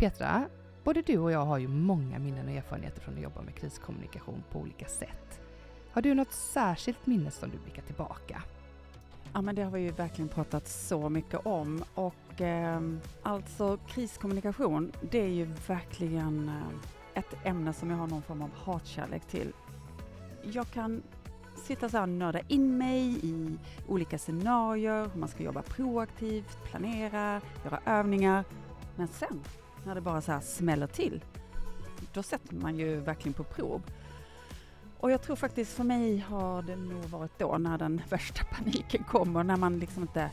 Petra, både du och jag har ju många minnen och erfarenheter från att jobba med kriskommunikation på olika sätt. Har du något särskilt minne som du blickar tillbaka? Ja, men det har vi ju verkligen pratat så mycket om och eh, alltså kriskommunikation, det är ju verkligen eh, ett ämne som jag har någon form av hatkärlek till. Jag kan sitta så här och nörda in mig i olika scenarier, hur man ska jobba proaktivt, planera, göra övningar. Men sen, när det bara så här smäller till, då sätter man ju verkligen på prov. Och jag tror faktiskt för mig har det nog varit då när den värsta paniken kommer, när man liksom inte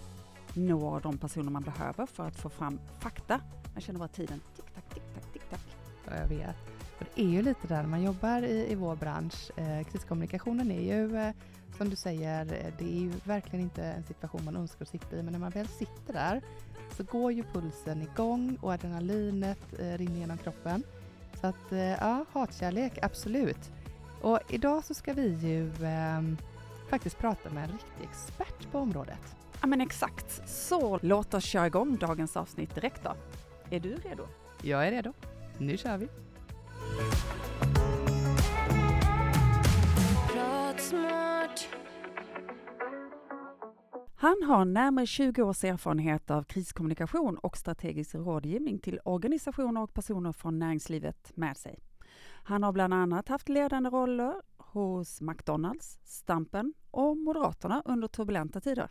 når de personer man behöver för att få fram fakta. Man känner bara tiden tick-tack, tick-tack, tick-tack. Ja, jag vet. Och det är ju lite där man jobbar i, i vår bransch. Eh, kriskommunikationen är ju, eh, som du säger, eh, det är ju verkligen inte en situation man önskar att sitta i, men när man väl sitter där så går ju pulsen igång och adrenalinet eh, rinner genom kroppen. Så att, eh, ja, hatkärlek, absolut. Och idag så ska vi ju eh, faktiskt prata med en riktig expert på området. Ja men exakt, så låt oss köra igång dagens avsnitt direkt då. Är du redo? Jag är redo. Nu kör vi! Han har närmare 20 års erfarenhet av kriskommunikation och strategisk rådgivning till organisationer och personer från näringslivet med sig. Han har bland annat haft ledande roller hos McDonalds, Stampen och Moderaterna under turbulenta tider.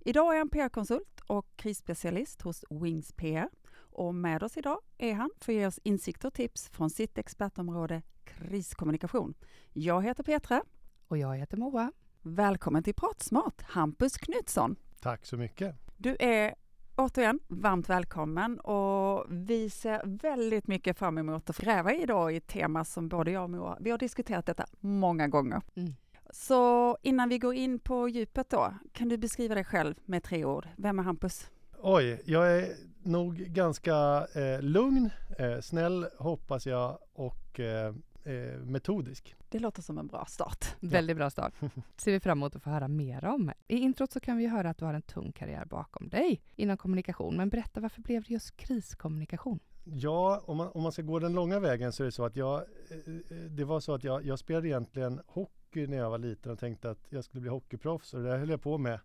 Idag är han PR-konsult och krisspecialist hos Wings PR och med oss idag är han för att ge oss insikter och tips från sitt expertområde kriskommunikation. Jag heter Petra. Och jag heter Moa. Välkommen till Pratsmart, Hampus Knutsson. Tack så mycket. Du är återigen varmt välkommen och vi ser väldigt mycket fram emot att gräva idag i ett tema som både jag och Moa, vi har diskuterat detta många gånger. Mm. Så innan vi går in på djupet då, kan du beskriva dig själv med tre ord? Vem är Hampus? Oj, jag är nog ganska eh, lugn, eh, snäll hoppas jag och eh, eh metodisk. Det låter som en bra start. Väldigt bra start. ser vi fram emot att få höra mer om. I introt så kan vi höra att du har en tung karriär bakom dig inom kommunikation. Men berätta, varför blev det just kriskommunikation? Ja, om man, om man ska gå den långa vägen så är det så att jag, eh, det var så att jag, jag spelade egentligen hockey när jag var liten och tänkte att jag skulle bli hockeyproffs och det höll jag på med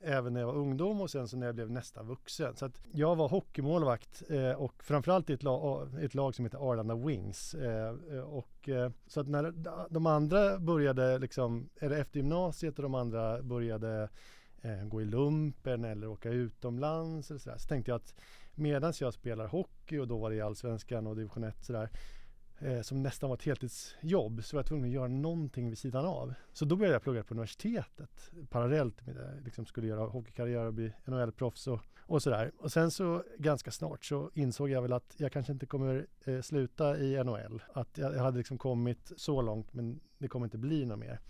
även när jag var ungdom och sen så när jag blev nästan vuxen. Så att jag var hockeymålvakt eh, och framförallt i ett, lag, ett lag som heter Arlanda Wings. Eh, eh och, eh, så att när de andra började, liksom, eller efter gymnasiet och de andra började eh, gå i lumpen eller åka utomlands eller sådär, så tänkte jag att medan jag spelar hockey och då var det i Allsvenskan och division 1 sådär eh, som nästan var ett heltidsjobb så var jag tvungen att göra någonting vid sidan av. Så då började jag plugga på universitetet parallellt med det. Jag liksom skulle göra hockeykarriär och bli NHL-proffs och, och sådär. Och sen så ganska snart så insåg jag väl att jag kanske inte kommer eh, sluta i NHL. Att jag, jag hade liksom kommit så långt men det kommer inte bli något mer.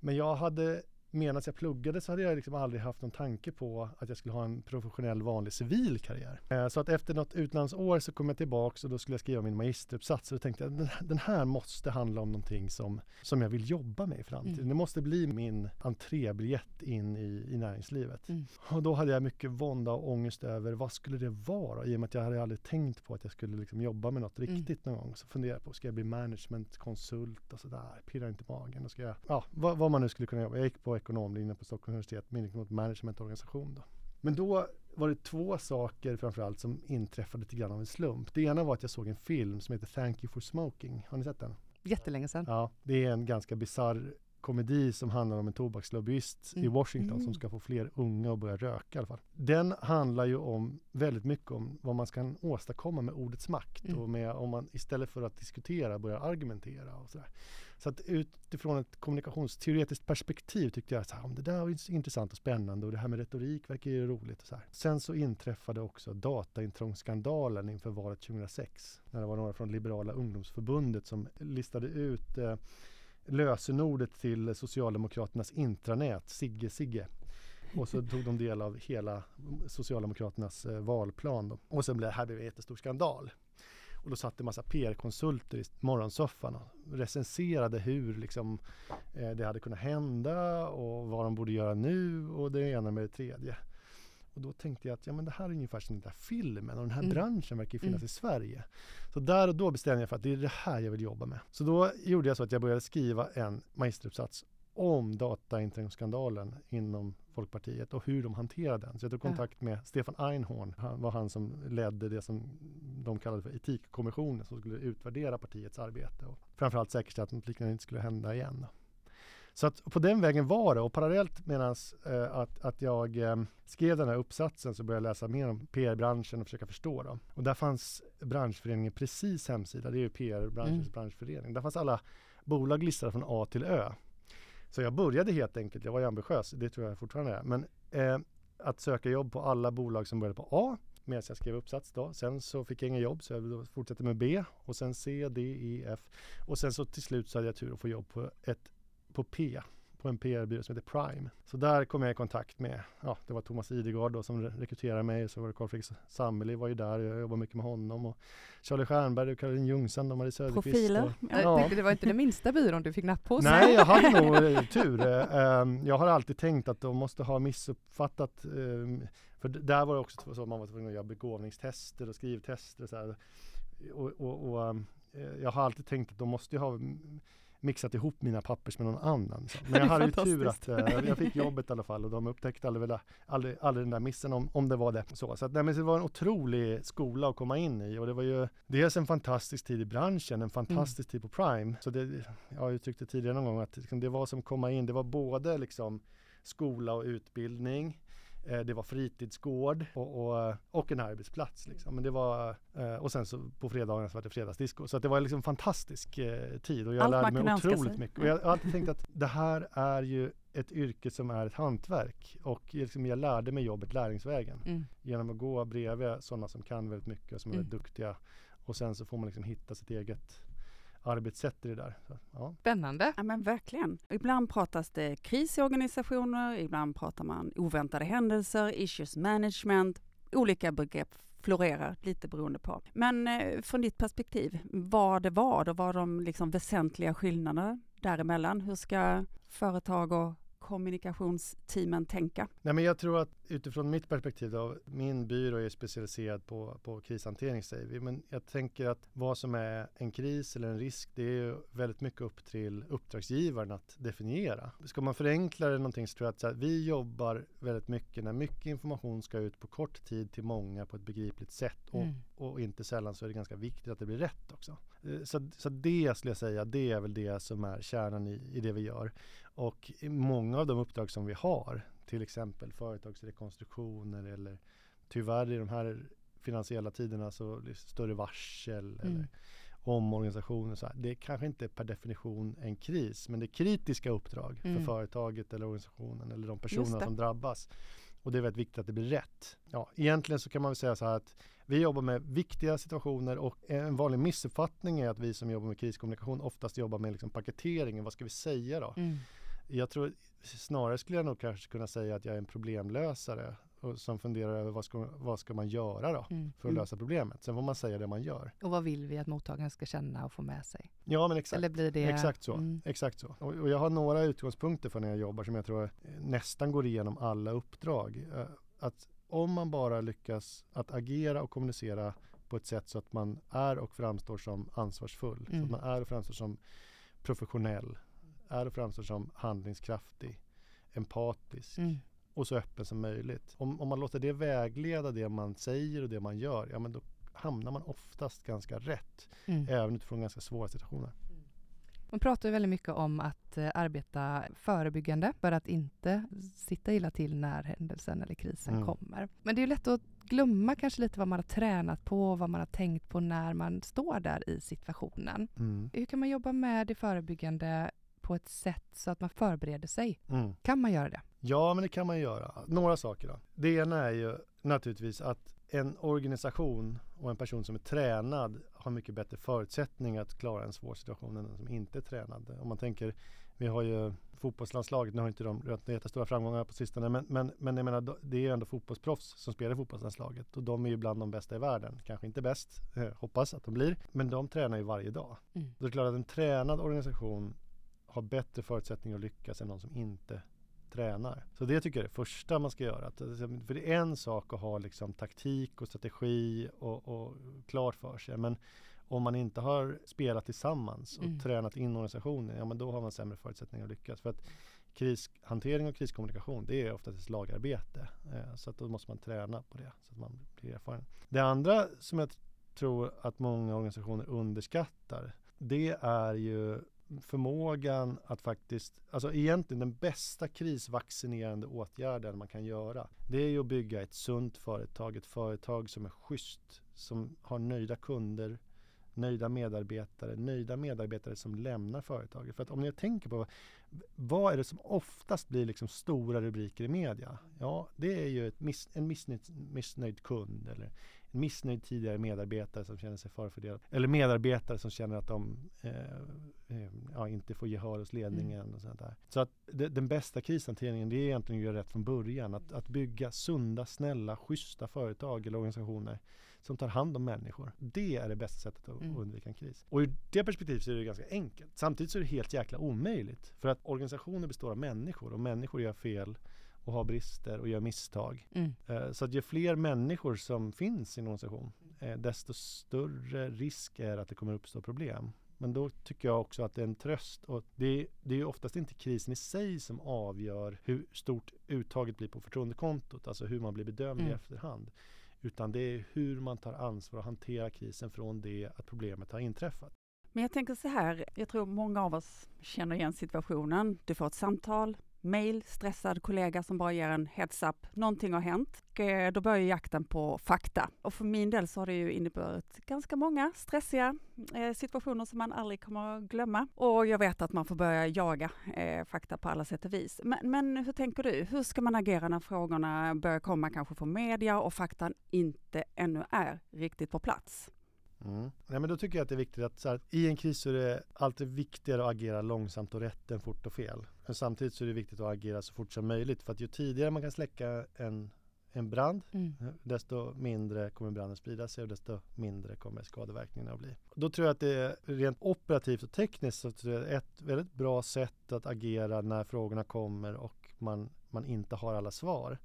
Men jag hade medan jag pluggade så hade jag liksom aldrig haft någon tanke på att jag skulle ha en professionell vanlig civil karriär. Eh, så att efter något utlandsår så kom jag tillbaks och då skulle jag skriva min magisteruppsats och då tänkte jag den här måste handla om någonting som, som jag vill jobba med i framtiden. Mm. Det måste bli min entrébiljett in i, i näringslivet. Mm. Och då hade jag mycket vånda och ångest över vad skulle det vara? I och med att jag hade aldrig tänkt på att jag skulle liksom jobba med något mm. riktigt mm. någon gång. Så funderade jag på, ska jag bli managementkonsult och sådär? Pirrar inte magen? Och ska jag, ja, vad, vad man nu skulle kunna jobba. Jag gick på ekonomlinjen på Stockholms universitet med inriktning mot managementorganisation. Då. Men då var det två saker framförallt som inträffade lite grann av en slump. Det ena var att jag såg en film som heter Thank you for smoking. Har ni sett den? Jättelänge sedan. Ja, det är en ganska bizarr komedi som handlar om en tobakslobbyist mm. i Washington mm. som ska få fler unga att börja röka i alla fall. Den handlar ju om väldigt mycket om vad man ska åstadkomma med ordets makt mm. och med om man istället för att diskutera börjar argumentera och sådär. Så att utifrån ett kommunikationsteoretiskt perspektiv tyckte jag att det där var intressant och spännande och det här med retorik verkar ju roligt. Och så här. Sen så inträffade också dataintrångsskandalen inför valet 2006 när det var några från Liberala ungdomsförbundet som listade ut eh, lösenordet till Socialdemokraternas intranät, Sigge Sigge. Och så tog de del av hela Socialdemokraternas eh, valplan. Då. Och sen blev det här blev en jättestor skandal. Och då satt det massa PR-konsulter i morgonsoffan och recenserade hur liksom, eh, det hade kunnat hända och vad de borde göra nu och det ena med det tredje. Och då tänkte jag att ja, men det här är ungefär som den där filmen och den här Mm. branschen verkar ju finnas Mm. i Sverige. Så där och då bestämde jag för att det är det här jag vill jobba med. Så då gjorde jag så att jag började skriva en magisteruppsats om datainternskandalen inom Folkpartiet och hur de hanterade den. Så jag tog kontakt med Stefan Einhorn. Han var han som ledde det som de kallade för etikkommissionen som skulle utvärdera partiets arbete och framförallt säkerställa att något liknande inte skulle hända igen. Så att på den vägen var det och parallellt medan eh, att, att jag eh, skrev den här uppsatsen så började jag läsa mer om PR-branschen och försöka förstå dem. Och där fanns branschföreningen Precis hemsida, det är ju PR-branschens Mm. branschförening. Där fanns alla bolag listade från A till Ö. Så jag började helt enkelt, jag var ju ambitiös, det tror jag fortfarande är, men eh, att söka jobb på alla bolag som började på A medan jag skrev uppsats då. Sen så fick jag inga jobb så jag fortsatte med B och sen C, D, E, F och sen så till slut så hade jag tur att få jobb på ett på P på en PR-byrå som heter Prime. Så där kom jag i kontakt med, ja det var Thomas Idegard då som re- rekryterade mig, så var det Carl Fredrik Sammeli var ju där, jag jobbade mycket med honom och Charlie Stjernberg och Caroline Ljungstrand och Marie Söderqvist. Profiler. Och, Ja. Jag tänkte, det var inte den minsta byrån du fick napp hos. Nej, jag hade nog eh, tur. Eh, ehm, Jag har alltid tänkt att de måste ha missuppfattat. ehm, För där var det också så att man var tvungen att göra begåvningstester och skrivtester och så här. Och, och, och ehm, eh, jag har alltid tänkt att de måste ju ha mm, mixat ihop mina pappers med någon annan. Så. Men jag hade ju tur att eh, jag fick jobbet i alla fall och de upptäckte aldrig, aldrig, aldrig den där missen om, om det var det. Så, så att, nej, men det var en otrolig skola att komma in i och det var ju dels en fantastisk tid i branschen, en fantastisk tid på Prime. Så det, jag har uttryckt det tidigare någon gång att liksom, det var som komma in, det var både liksom skola och utbildning. Eh, det var fritidsgård och, och, och en arbetsplats. Liksom. Men det var, eh, och sen så på fredagarna så var det fredagsdisco. Så att det var liksom en fantastisk eh, tid och jag Allt lärde mig otroligt mycket. Och jag har alltid tänkt att det här är ju ett yrke som är ett hantverk och liksom jag lärde mig jobbet lärlingsvägen Mm. genom att gå bredvid sådana som kan väldigt mycket och som är Mm. väldigt duktiga. Och sen så får man liksom hitta sitt eget arbetssätt i det där. Så, ja. Spännande. Ja men verkligen. Ibland pratas det kris i organisationer, ibland pratar man oväntade händelser, issues management. Olika begrepp florerar lite beroende på. Men eh, från ditt perspektiv, vad det var och vad de liksom väsentliga skillnaderna däremellan? Hur ska företag och kommunikationsteamen tänka? Nej, men jag tror att utifrån mitt perspektiv, då, min byrå är specialiserad på, på krishantering säger vi, men jag tänker att vad som är en kris eller en risk, det är ju väldigt mycket upp till uppdragsgivaren att definiera. Ska man förenkla det någonting så tror jag att så här, vi jobbar väldigt mycket när mycket information ska ut på kort tid till många på ett begripligt sätt och, Mm. och inte sällan så är det ganska viktigt att det blir rätt också. Eh, Så, så det skulle jag säga, det är väl det som är kärnan i, i det vi gör. Och många av de uppdrag som vi har, till exempel företagsrekonstruktioner eller tyvärr i de här finansiella tiderna så större varsel Mm. eller omorganisationer. Så här. Det är kanske inte per definition en kris, men det är kritiska uppdrag Mm. för företaget eller organisationen eller de personerna som drabbas. Och det är väldigt viktigt att det blir rätt. Ja, egentligen så kan man väl säga så här att vi jobbar med viktiga situationer och en vanlig missuppfattning är att vi som jobbar med kriskommunikation oftast jobbar med liksom paketeringen. Vad ska vi säga då? Mm. Jag tror snarare skulle jag nog kanske kunna säga att jag är en problemlösare och som funderar över vad ska, vad ska man göra då Mm. för att lösa problemet. Sen får man säga det man gör. Och vad vill vi att mottagaren ska känna och få med sig? Ja men exakt. Eller blir det... Exakt så. Mm. Exakt så. Och, och jag har några utgångspunkter för när jag jobbar som jag tror nästan går igenom alla uppdrag. Eh, Att om man bara lyckas att agera och kommunicera på ett sätt så att man är och framstår som ansvarsfull, så Mm. att man är och framstår som professionell, är och framstår som handlingskraftig, empatisk Mm. och så öppen som möjligt. Om, om man låter det vägleda det man säger och det man gör, ja men då hamnar man oftast ganska rätt, Mm. även utifrån ganska svåra situationer. Man pratar ju väldigt mycket om att eh, arbeta förebyggande för att inte sitta illa till när händelsen eller krisen Mm. kommer. Men det är lätt att glömma kanske lite vad man har tränat på, vad man har tänkt på när man står där i situationen. Mm. Hur kan man jobba med det förebyggande på ett sätt så att man förbereder sig? Mm. Kan man göra det? Ja, men det kan man göra. Några saker då. Det ena är ju naturligtvis att en organisation och en person som är tränad har mycket bättre förutsättningar att klara en svår situation än den som inte är tränad. Om man tänker, vi har ju fotbollslandslaget, nu har inte de rönt jättestora framgångar på sistone, men, men, men jag menar, då- det är ju ändå fotbollsproffs som spelar i fotbollslandslaget och de är ju bland de bästa i världen. Kanske inte bäst, eh, hoppas att de blir, men de tränar ju varje dag. Mm. Det är klart att en tränad organisation har bättre förutsättningar att lyckas än någon som inte tränar. Så det tycker jag är det första man ska göra. Att, för det är en sak att ha liksom taktik och strategi och, och klart för sig. Men om man inte har spelat tillsammans och mm. tränat in organisationen, ja men då har man sämre förutsättningar att lyckas. För att krishantering och kriskommunikation, det är oftast ett lagarbete. Eh, så att då måste man träna på det så att man blir erfaren. Det andra som jag tror att många organisationer underskattar, det är ju förmågan att faktiskt, alltså egentligen den bästa krisvaccinerande åtgärden man kan göra. Det är ju att bygga ett sunt företag, ett företag som är schysst, som har nöjda kunder, nöjda medarbetare, nöjda medarbetare som lämnar företaget. För att om ni tänker på vad är det som oftast blir liksom stora rubriker i media? Ja, det är ju miss, en missnöjd, missnöjd kund eller missnöjd tidigare medarbetare som känner sig förfördelad. Eller medarbetare som känner att de eh, eh, ja, inte får gehör hos ledningen mm. och sånt där. Så att det, den bästa krishanteringen det är egentligen att göra rätt från början. Att, att bygga sunda, snälla, schyssta företag eller organisationer som tar hand om människor. Det är det bästa sättet att mm. undvika en kris. Och ur det perspektivet så är det ganska enkelt. Samtidigt så är det helt jäkla omöjligt. För att organisationer består av människor och människor gör fel och har brister och gör misstag. Mm. Eh, så att ju fler människor som finns i en organisation eh, desto större risk är att det kommer uppstå problem. Men då tycker jag också att det är en tröst. Och det, det är ju oftast inte krisen i sig som avgör hur stort uttaget blir på förtroendekontot, alltså hur man blir bedömd mm. i efterhand. Utan det är hur man tar ansvar och hanterar krisen från det att problemet har inträffat. Men jag tänker så här, jag tror många av oss känner igen situationen. Du får ett samtal, mail, stressad kollega som bara ger en heads-up. Någonting har hänt. Och eh, då börjar jakten på fakta. Och för min del så har det ju inneburit ganska många stressiga eh, situationer som man aldrig kommer att glömma. Och jag vet att man får börja jaga eh, fakta på alla sätt och vis. Men, men, hur tänker du? Hur ska man agera när frågorna börjar komma kanske från media och faktan inte ännu är riktigt på plats? Mm. Nej, men då tycker jag att det är viktigt att här, i en kris så är det alltid viktigare att agera långsamt och rätt än fort och fel. Men samtidigt så är det viktigt att agera så fort som möjligt för att ju tidigare man kan släcka en, en brand mm. Desto mindre kommer branden sprida sig och desto mindre kommer skadeverkningarna att bli. Då tror jag att det är rent operativt och tekniskt så tror jag ett väldigt bra sätt att agera när frågorna kommer och man, man inte har alla svar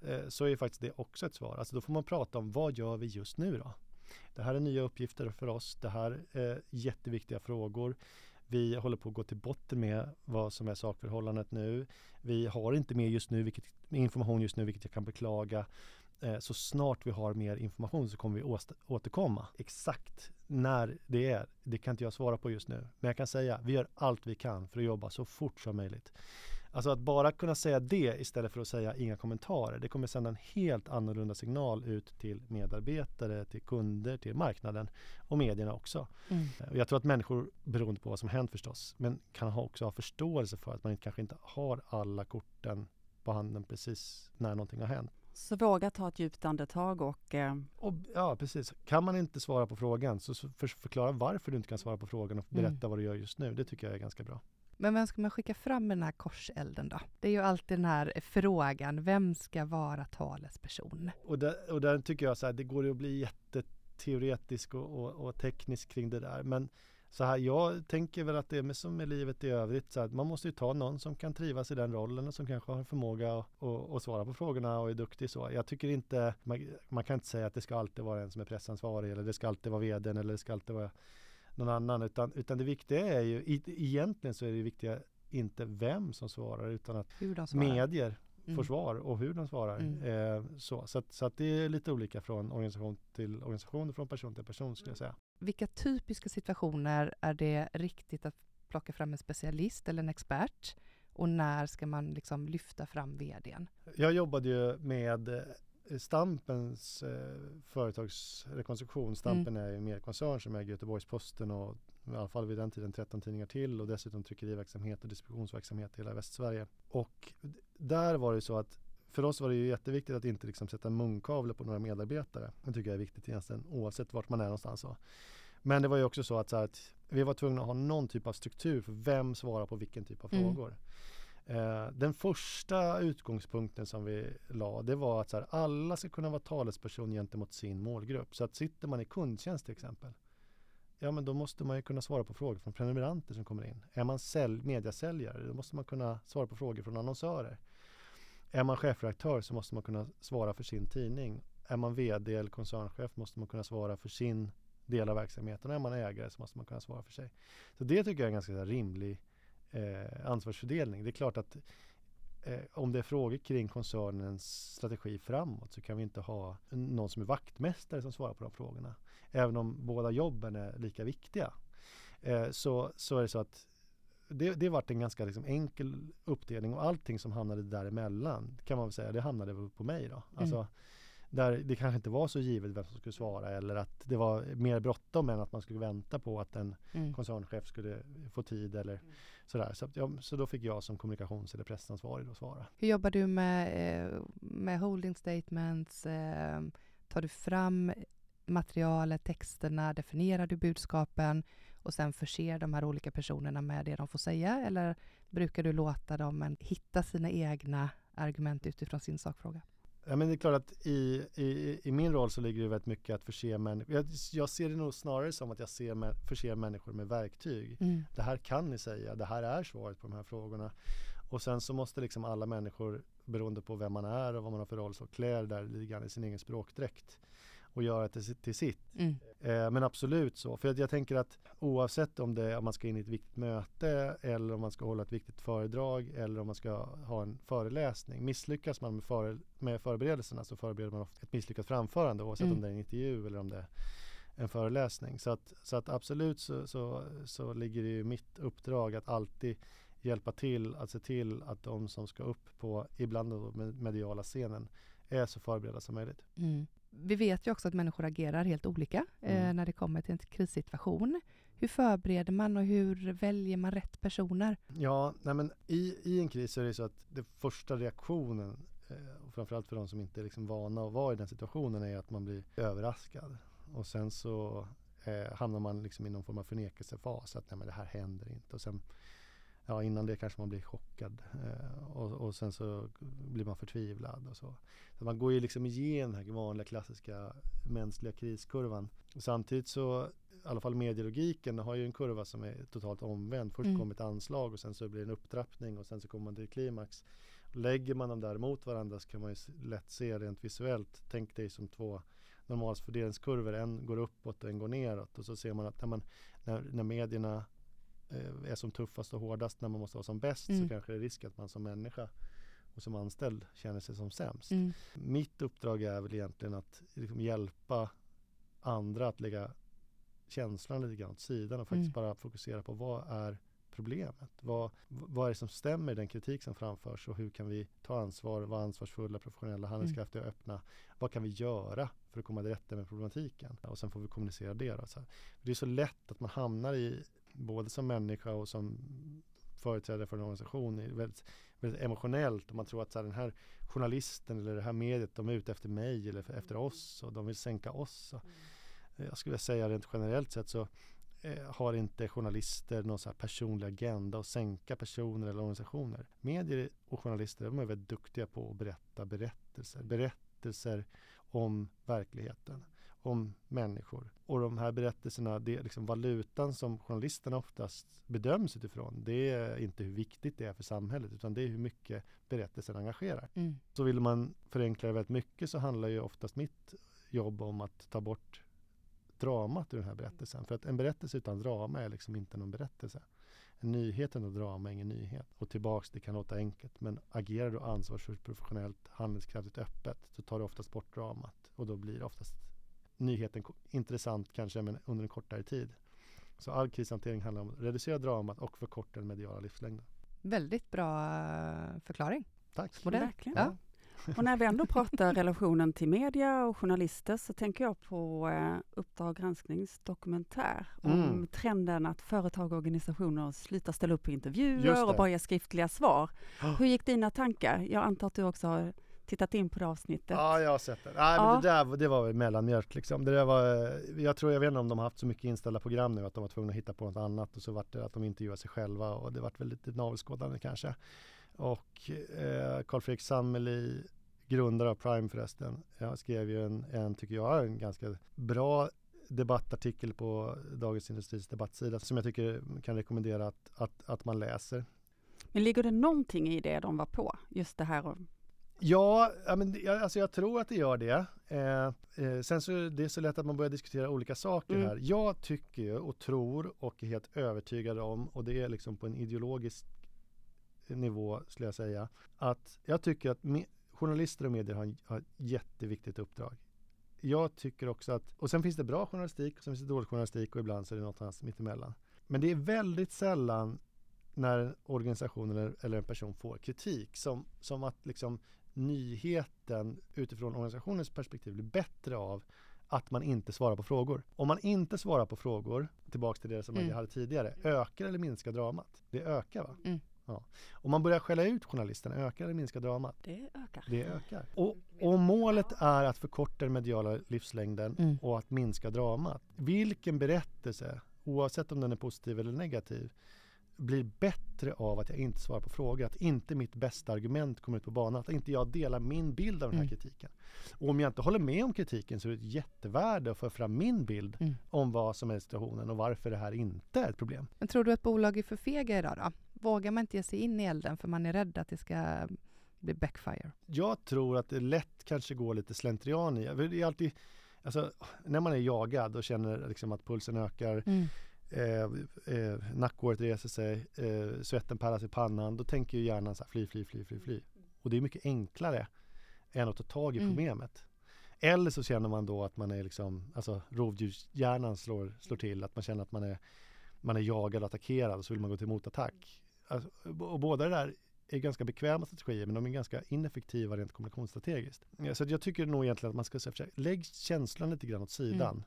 eh, så är faktiskt det också ett svar. Alltså då får man prata om vad gör vi just nu då? Det här är nya uppgifter för oss. Det här är jätteviktiga frågor. Vi håller på att gå till botten med vad som är sakförhållandet nu. Vi har inte mer just nu, vilket, information just nu, vilket jag kan beklaga. Eh, så snart vi har mer information så kommer vi återkomma. Exakt när det är, det kan inte jag svara på just nu. Men jag kan säga, vi gör allt vi kan för att jobba så fort som möjligt. Alltså att bara kunna säga det istället för att säga inga kommentarer. Det kommer sända en helt annorlunda signal ut till medarbetare, till kunder, till marknaden och medierna också. Mm. Jag tror att människor, beroende på vad som hänt förstås, men kan också ha förståelse för att man kanske inte har alla korten på handen precis när någonting har hänt. Så våga ta ett djupt andetag och, eh... och... Ja, precis. Kan man inte svara på frågan så för, förklara varför du inte kan svara på frågan och berätta mm. vad du gör just nu. Det tycker jag är ganska bra. Men vem ska man skicka fram med den här korselden då? Det är ju alltid den här frågan, vem ska vara talesperson? Och där, och där tycker jag så här, det går ju att bli jätteteoretisk och, och, och teknisk kring det där. Men så här, jag tänker väl att det är som med livet i övrigt, så här, man måste ju ta någon som kan trivas i den rollen och som kanske har förmåga att, att svara på frågorna och är duktig så. Jag tycker inte, man, man, kan inte säga att det ska alltid vara en som är pressansvarig eller det ska alltid vara vdn eller det ska alltid vara någon annan. Utan, utan det viktiga är ju, egentligen så är det viktiga inte vem som svarar utan att medier mm. får svar och hur de svarar. Mm. Eh, så så, att, så att det är lite olika från organisation till organisation och från person till person skulle jag säga. Vilka typiska situationer är det riktigt att plocka fram en specialist eller en expert? Och när ska man liksom lyfta fram vdn? Jag jobbade ju med Stampens eh, företagsrekonstruktion, Stampen mm. är ju mer koncern som äger Göteborgs-Posten och i alla fall vid den tiden 13 tidningar till och dessutom tryckeriverksamhet och distributionsverksamhet i hela Västsverige. Och där var det så att för oss var det ju jätteviktigt att inte liksom sätta munkavle på några medarbetare. Det tycker jag är viktigt egentligen oavsett vart man är någonstans. Så. Men det var ju också så att, så att, vi var tvungna att ha någon typ av struktur för vem svarar på vilken typ av mm. frågor. Eh, den första utgångspunkten som vi la det var att så här, alla ska kunna vara talesperson gentemot sin målgrupp. Så att sitter man i kundtjänst till exempel ja men då måste man ju kunna svara på frågor från prenumeranter som kommer in. Är man sälj, mediasäljare, då måste man kunna svara på frågor från annonsörer. Är man chefredaktör så måste man kunna svara för sin tidning. Är man VD eller koncernchef måste man kunna svara för sin del av verksamheten. Och Är man ägare så måste man kunna svara för sig. Så det tycker jag är en ganska rimlig eh, ansvarsfördelning. Det är klart att eh, om det är frågor kring koncernens strategi framåt så kan vi inte ha någon som är vaktmästare som svarar på de frågorna. Även om båda jobben är lika viktiga. Eh, så, så är det så att det, det varit en ganska liksom enkel uppdelning och allting som hamnade däremellan kan man väl säga, det hamnade på mig då. Alltså, mm. Där det kanske inte var så givet vem som skulle svara eller att det var mer bråttom än att man skulle vänta på att en mm. koncernchef skulle få tid eller mm. sådär. Så, ja, så då fick jag som kommunikations eller pressansvarig då svara. Hur jobbar du med, eh, med holding statements? Eh, tar du fram materialet, texterna, definierar du budskapen och sen förser de här olika personerna med det de får säga? Eller brukar du låta dem hitta sina egna argument utifrån sin sakfråga? Ja, men det är klart att i, i, i min roll så ligger det väldigt mycket att förse människor. Jag, jag ser det nog snarare som att jag ser med, förser människor med verktyg. Mm. Det här kan ni säga, det här är svaret på de här frågorna. Och sen så måste liksom alla människor, beroende på vem man är och vad man har för roll, så klä där lite grann i sin egen språkdräkt och göra det till, sitt. Mm. Eh, men absolut så. För jag, jag tänker att oavsett om, det, om man ska in i ett viktigt möte eller om man ska hålla ett viktigt föredrag eller om man ska ha en föreläsning. Misslyckas man med, före, med förberedelserna så förbereder man ofta ett misslyckat framförande oavsett mm. om det är en intervju eller om det är en föreläsning. Så att, så att absolut så, så, så ligger det i mitt uppdrag att alltid hjälpa till att se till att de som ska upp på ibland mediala scenen är så förberedda som möjligt. Mm vi vet ju också att människor agerar helt olika eh, mm. när det kommer till en krissituation. Hur förbereder man och hur väljer man rätt personer? Ja, nej men i, i en kris är det så att den första reaktionen eh, och framförallt för de som inte är liksom vana att vara i den situationen är att man blir överraskad. Och sen så eh, hamnar man liksom i någon form av förnekelsefas att nej men det här händer inte. Och sen ja, innan det kanske man blir chockad eh, och, och, sen så blir man förtvivlad och så. så man går ju liksom igenom den här vanliga klassiska mänskliga kriskurvan. Samtidigt så, i alla fall medielogiken har ju en kurva som är totalt omvänd. Först mm. kommer ett anslag och sen så blir det en upptrappning och sen så kommer man till klimax. Lägger man dem där mot varandra så kan man ju lätt se rent visuellt. Tänk dig som två normalfördelningskurvor. En går uppåt och en går neråt. Och så ser man att när, man, när, när medierna är som tuffast och hårdast när man måste vara som bäst mm. så kanske det är risk att man som människa och som anställd känner sig som sämst. Mm. Mitt uppdrag är väl egentligen att liksom hjälpa andra att lägga känslan lite grann åt sidan och faktiskt mm. bara fokusera på vad är problemet? Vad, vad är det som stämmer i den kritik som framförs och hur kan vi ta ansvar, vara ansvarsfulla, professionella, handlingskraftiga och öppna? Vad kan vi göra för att komma till rätta med problematiken? Och sen får vi kommunicera det. Då, så Det är så lätt att man hamnar i både som människa och som företrädare för en organisation är väldigt, väldigt emotionellt och man tror att så här, den här journalisten eller det här mediet de är ute efter mig eller efter oss och de vill sänka oss. Och, mm. jag skulle säga rent generellt sett så eh, har inte journalister någon så personlig agenda att sänka personer eller organisationer. Medier och journalister de är väldigt duktiga på att berätta berättelser. Berättelser om verkligheten om människor. Och de här berättelserna, det är liksom valutan som journalisterna oftast bedöms utifrån. Det är inte hur viktigt det är för samhället utan det är hur mycket berättelsen engagerar. Mm. Så vill man förenkla det väldigt mycket så handlar ju oftast mitt jobb om att ta bort dramat ur den här berättelsen. För att en berättelse utan drama är liksom inte någon berättelse. En nyhet utan drama är ingen nyhet. Och tillbaks, det kan låta enkelt men agerar du ansvarsfullt, professionellt, handlingskraftigt, öppet så tar du oftast bort dramat och då blir det oftast nyheten intressant kanske men under en kortare tid. Så all krishantering handlar om att reducera dramat och förkorta den mediala livslängden. Väldigt bra eh, förklaring. Tack. Modell. Verkligen. Ja. Och när vi ändå pratar relationen till media och journalister så tänker jag på eh, Uppdrag gransknings dokumentär mm. om trenden att företag och organisationer slutar ställa upp på intervjuer och bara ge skriftliga svar. Hur gick dina tankar? Jag antar att du också har tittat in på det avsnittet? Ja, jag har sett det. Nej, ja. men det där det var väl mellanmjölk liksom. Det där var, jag tror, jag vet inte om de har haft så mycket inställda program nu att de var tvungna att hitta på något annat och så vart det att de intervjuade sig själva och det vart väl lite navelskådande kanske. Och eh, Carl Fredrik Sammeli, grundare av Prime förresten, jag skrev ju en, en, tycker jag, en ganska bra debattartikel på Dagens Industris debattsida som jag tycker kan rekommendera att, att, att man läser. Men ligger det någonting i det de var på? Just det här Ja, men, alltså jag tror att det gör det. Eh, eh, sen så är det så lätt att man börjar diskutera olika saker mm. här. Jag tycker ju och tror och är helt övertygad om, och det är liksom på en ideologisk nivå skulle jag säga, att jag tycker att journalister och medier har, har ett jätteviktigt uppdrag. Jag tycker också att, och sen finns det bra journalistik och sen finns det dålig journalistik och ibland så är det något annat mittemellan. Men det är väldigt sällan när en organisation eller, eller en person får kritik som, som att liksom nyheten utifrån organisationens perspektiv blir bättre av att man inte svarar på frågor. Om man inte svarar på frågor, tillbaks till det som mm. jag hade tidigare, ökar eller minskar dramat? Det ökar va? Mm. Ja. Om man börjar skälla ut journalisterna, ökar eller minskar dramat? Det ökar. Det ökar. Och, och målet är att förkorta den mediala livslängden mm. och att minska dramat. Vilken berättelse, oavsett om den är positiv eller negativ, blir bättre av att jag inte svarar på frågor, att inte mitt bästa argument kommer ut på banan, att inte jag delar min bild av den här mm. kritiken. Och om jag inte håller med om kritiken så är det ett jättevärde att få fram min bild mm. om vad som är situationen och varför det här inte är ett problem. Men tror du att bolag är för fega idag då? Vågar man inte ge sig in i elden för man är rädd att det ska bli backfire? Jag tror att det lätt kanske går lite slentrian i. Det är alltid, alltså, när man är jagad och känner liksom att pulsen ökar mm eh, eh, nackhåret reser sig, eh, svetten pärlas i pannan, då tänker ju hjärnan så här, fly, fly, fly, fly, fly. Och det är mycket enklare än att ta tag i mm. problemet. Eller så känner man då att man är liksom, alltså rovdjurshjärnan slår, slår till, att man känner att man är, man är jagad och attackerad och så vill man gå till motattack. Alltså, och båda det där är ganska bekväma strategier men de är ganska ineffektiva rent kommunikationsstrategiskt. Så jag tycker nog egentligen att man ska säga, lägg känslan lite grann åt sidan. Mm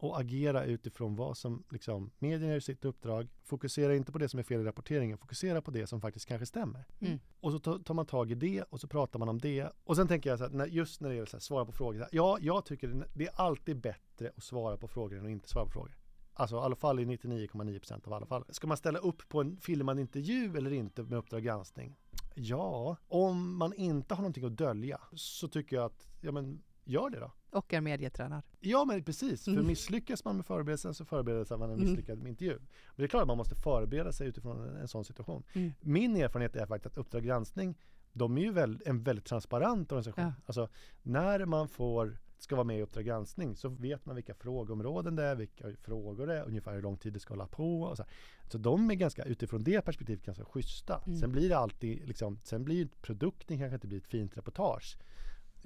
och agera utifrån vad som liksom, medierna gör sitt uppdrag. Fokusera inte på det som är fel i rapporteringen, fokusera på det som faktiskt kanske stämmer. Mm. Och så tar man tag i det och så pratar man om det. Och sen tänker jag så här, just när det gäller att svara på frågor. Här, ja, jag tycker det är alltid bättre att svara på frågor än att inte svara på frågor. Alltså i alla fall i 99,9% av alla fall. Ska man ställa upp på en filmad intervju eller inte med Uppdrag granskning? Ja, om man inte har någonting att dölja så tycker jag att, ja men gör det då. Och är medietränad. Ja men precis, för mm. misslyckas man med förberedelsen så förbereder man en mm. misslyckad mm. intervju. Men det är klart att man måste förbereda sig utifrån en, en sån situation. Mm. Min erfarenhet är faktiskt att Uppdrag granskning, de är ju väl, en väldigt transparent organisation. Ja. Alltså när man får ska vara med i Uppdrag granskning så vet man vilka frågeområden det är, vilka frågor det är, ungefär hur lång tid det ska hålla på. Och så, så de är ganska, utifrån det perspektivet ganska schyssta. Mm. Sen blir det alltid, liksom, sen blir produkten kanske inte blir ett fint reportage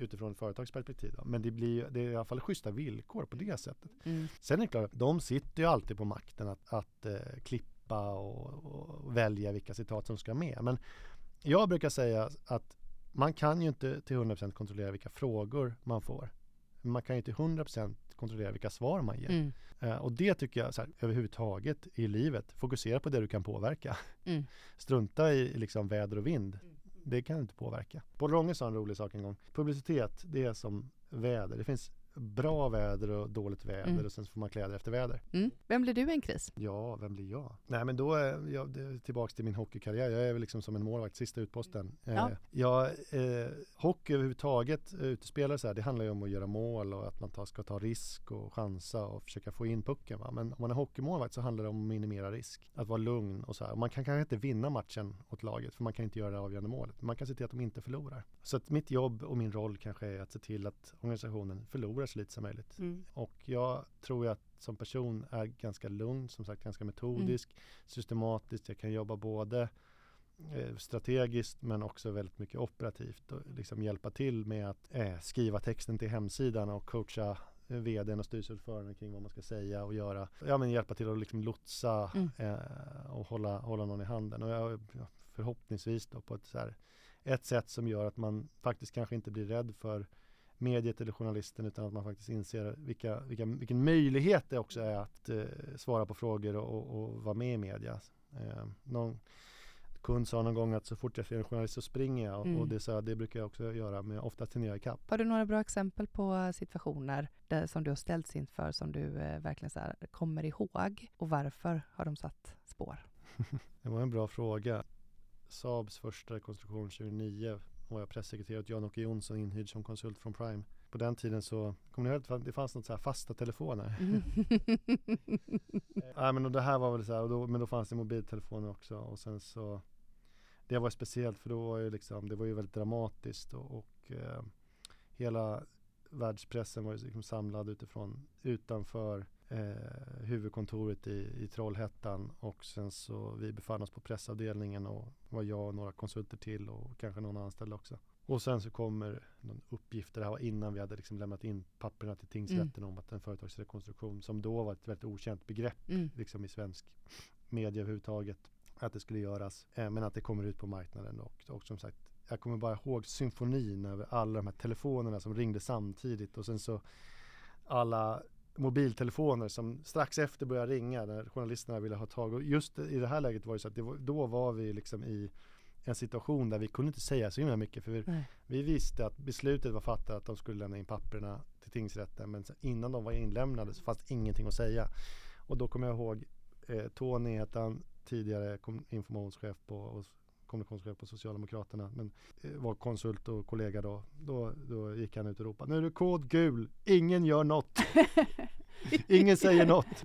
utifrån ett företagsperspektiv. Men det blir det är i alla fall schyssta villkor på det sättet. Mm. Sen är det klart, de sitter ju alltid på makten att, att uh, klippa och, och, välja vilka citat som ska med. Men jag brukar säga att man kan ju inte till 100% kontrollera vilka frågor man får. Man kan ju till 100% kontrollera vilka svar man ger. Mm. Uh, och det tycker jag så här, överhuvudtaget i livet, fokusera på det du kan påverka. Mm. Strunta i liksom väder och vind. Det kan inte påverka. Paul Ronge sa en rolig sak en gång. Publicitet, det är som väder. Det finns bra väder och dåligt väder mm. och sen får man kläder efter väder. Mm. Vem blir du i en kris? Ja, vem blir jag? Nej men då är jag tillbaks till min hockeykarriär. Jag är väl liksom som en målvakt, sista utposten. Ja. Eh, jag, eh, hockey överhuvudtaget, utespelare så här, det handlar ju om att göra mål och att man ta, ska ta risk och chansa och försöka få in pucken. Va? Men om man är hockeymålvakt så handlar det om att minimera risk. Att vara lugn och så här. Man kan kanske inte vinna matchen åt laget för man kan inte göra det avgörande målet. Man kan se till att de inte förlorar. Så att mitt jobb och min roll kanske är att se till att organisationen förlorar så lite som möjligt. Mm. Och jag tror att som person är ganska lugn, som sagt ganska metodisk, mm. systematisk. Jag kan jobba både eh, strategiskt men också väldigt mycket operativt och liksom hjälpa till med att eh, skriva texten till hemsidan och coacha eh, vdn och styrelseordföranden kring vad man ska säga och göra. Ja men hjälpa till att liksom lotsa mm. eh, och hålla, hålla någon i handen. Och jag, förhoppningsvis då på ett, så här, ett sätt som gör att man faktiskt kanske inte blir rädd för mediet eller journalisten utan att man faktiskt inser vilka, vilka, vilken möjlighet det också är att eh, svara på frågor och, och, och, vara med i media. Eh, någon kund sa någon gång att så fort jag ser en journalist så springer jag mm. och det, så, det brukar jag också göra men oftast hinner jag ikapp. Har du några bra exempel på situationer där, som du har ställts inför som du eh, verkligen så här, kommer ihåg och varför har de satt spår? det var en bra fråga. Saabs första rekonstruktion 2009 var jag pressekreterare åt Jan-Åke Jonsson inhyrd som konsult från Prime. På den tiden så, kommer ni ihåg att det fanns något så här fasta telefoner? Mm. Nej men och det här var väl så här, och då, men då fanns det mobiltelefoner också och sen så Det var speciellt för då var ju liksom, det var ju väldigt dramatiskt och, och eh, hela världspressen var ju liksom samlad utifrån utanför eh, huvudkontoret i, i Trollhättan och sen så vi befann oss på pressavdelningen och var jag och några konsulter till och kanske någon anställd också. Och sen så kommer någon uppgift, det här var innan vi hade liksom lämnat in papperna till tingsrätten mm. om att en företagsrekonstruktion som då var ett väldigt okänt begrepp mm. liksom i svensk media överhuvudtaget att det skulle göras eh, men att det kommer ut på marknaden och, och som sagt jag kommer bara ihåg symfonin över alla de här telefonerna som ringde samtidigt och sen så alla mobiltelefoner som strax efter började ringa när journalisterna ville ha tag. Och just i det här läget var det så att det var, då var vi liksom i en situation där vi kunde inte säga så himla mycket för vi, vi, visste att beslutet var fattat att de skulle lämna in papperna till tingsrätten men innan de var inlämnade så fanns ingenting att säga. Och då kommer jag ihåg eh, Tony hette han tidigare informationschef på kommunikationschef på Socialdemokraterna men eh, var konsult och kollega då. Då, då gick han ut och ropade nu är det kod gul, ingen gör något. ingen säger något.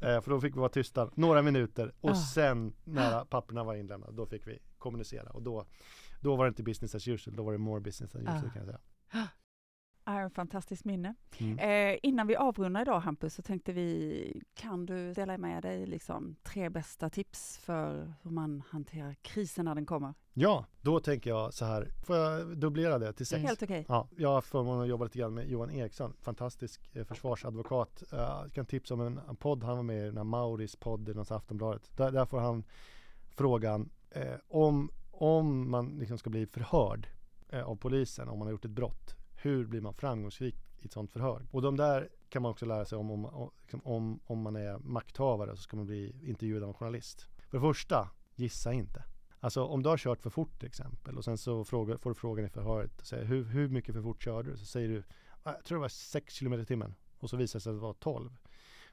Eh, för då fick vi vara tysta några minuter och ah. sen när papperna var inlämnade då fick vi kommunicera och då, då var det inte business as usual, då var det more business as usual ah. kan jag säga är en fantastisk minne. Mm. Eh, innan vi avrundar idag Hampus så tänkte vi, kan du dela med dig liksom tre bästa tips för hur man hanterar krisen när den kommer? Ja, då tänker jag så här, får jag dubblera det till sex? Helt okej. Okay. Ja, jag har förmånen att jobba lite grann med Johan Eriksson, fantastisk eh, försvarsadvokat. Uh, jag kan tipsa om en, en podd, han var med i den här Mauris podd i Aftonbladet. Där, där får han frågan eh, om, om man liksom ska bli förhörd eh, av polisen om man har gjort ett brott hur blir man framgångsrik i ett sådant förhör? Och de där kan man också lära sig om, om, liksom om, om man är makthavare så ska man bli intervjuad av en journalist. För det första, gissa inte. Alltså om du har kört för fort till exempel och sen så frågar, får du frågan i förhöret, säger, hur, hur mycket för fort körde du? Så säger du, ah, jag tror det var 6 km i timmen och så visar det sig att det var 12.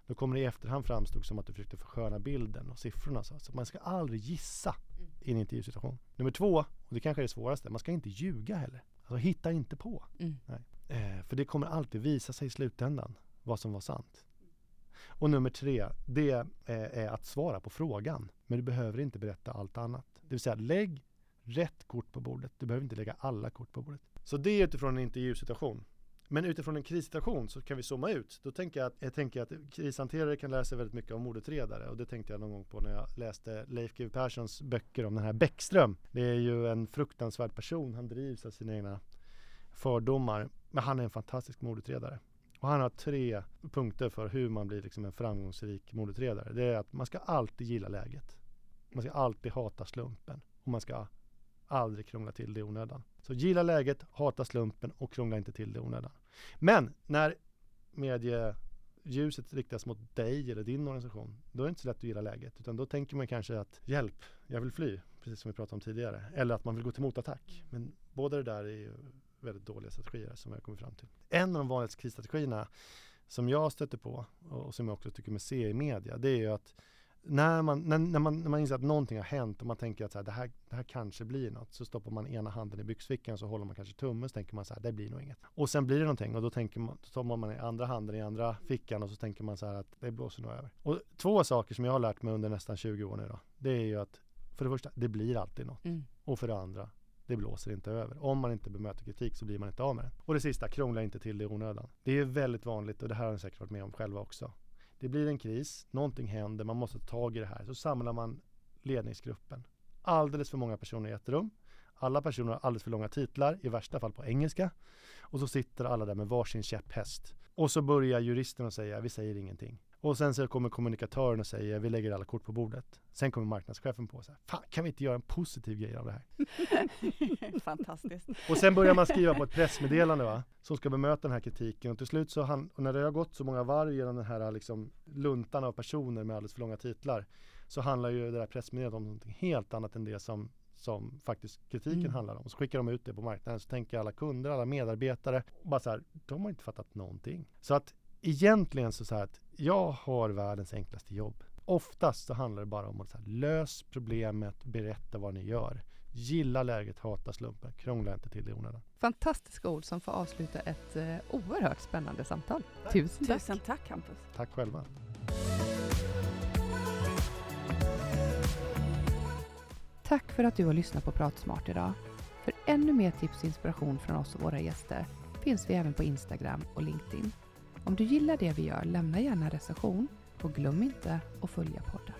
Då kommer det i efterhand framstå som att du försökte försköna bilden och siffrorna. Så, så man ska aldrig gissa mm. i en intervjusituation. Nummer två, och det kanske är det svåraste, man ska inte ljuga heller. Alltså hitta inte på. Mm. Eh, för det kommer alltid visa sig i slutändan vad som var sant. Och nummer tre, det eh, är att svara på frågan. Men du behöver inte berätta allt annat. Det vill säga lägg rätt kort på bordet. Du behöver inte lägga alla kort på bordet. Så det är utifrån en intervjusituation. Men utifrån en krissituation så kan vi zooma ut. Då tänker jag att, jag tänker att krishanterare kan lära sig väldigt mycket av mordutredare och det tänkte jag någon gång på när jag läste Leif GW Perssons böcker om den här Bäckström. Det är ju en fruktansvärd person. Han drivs av sina egna fördomar. Men han är en fantastisk mordutredare. Och han har tre punkter för hur man blir liksom en framgångsrik mordutredare. Det är att man ska alltid gilla läget. Man ska alltid hata slumpen och man ska aldrig krångla till det i onödan. Så gilla läget, hata slumpen och krångla inte till det i onödan. Men när medieljuset riktas mot dig eller din organisation, då är det inte så lätt att gilla läget. Utan då tänker man kanske att hjälp, jag vill fly, precis som vi pratade om tidigare. Eller att man vill gå till motattack. Men båda det där är ju väldigt dåliga strategier som jag kommit fram till. En av de vanligaste krisstrategierna som jag stöter på och som jag också tycker mig se i media, det är ju att när man, när, när, man, när man inser att någonting har hänt och man tänker att så här, det, här, det här kanske blir något så stoppar man ena handen i byxfickan så håller man kanske tummen så tänker man så här, det blir nog inget. Och sen blir det någonting och då tänker man, så stoppar man andra handen i andra fickan och så tänker man så här att det blåser nog över. Och två saker som jag har lärt mig under nästan 20 år nu då, det är ju att för det första, det blir alltid något. Mm. Och för det andra, det blåser inte över. Om man inte bemöter kritik så blir man inte av med den. Och det sista, krångla inte till det i onödan. Det är väldigt vanligt och det här har ni säkert varit med om själva också det blir en kris, någonting händer, man måste ta tag i det här. Så samlar man ledningsgruppen. Alldeles för många personer i ett rum. Alla personer har alldeles för långa titlar, i värsta fall på engelska. Och så sitter alla där med varsin käpphäst. Och så börjar juristen att säga, vi säger ingenting. Och sen så kommer kommunikatören och säger vi lägger alla kort på bordet. Sen kommer marknadschefen på sig. Fan, kan vi inte göra en positiv grej av det här? Fantastiskt. Och sen börjar man skriva på ett pressmeddelande va, som ska bemöta den här kritiken. Och till slut så, han, när det har gått så många varv genom den här liksom, luntan av personer med alldeles för långa titlar, så handlar ju det där pressmeddelandet om någonting helt annat än det som som faktiskt kritiken mm. handlar om. Och så skickar de ut det på marknaden så tänker alla kunder, alla medarbetare, bara så här, de har inte fattat någonting. Så att egentligen så, så här att jag har världens enklaste jobb. Oftast så handlar det bara om att så här, lös problemet, berätta vad ni gör. Gilla läget, hata slumpen. Krångla inte till det i onödan. Fantastiska ord som får avsluta ett eh, oerhört spännande samtal. Tusen tack! Tusen tack Hampus. Tack själva. Tack för att du har lyssnat på Pratsmart idag. För ännu mer tips och inspiration från oss och våra gäster finns vi även på Instagram och LinkedIn. Om du gillar det vi gör, lämna gärna en recension och glöm inte att följa podden.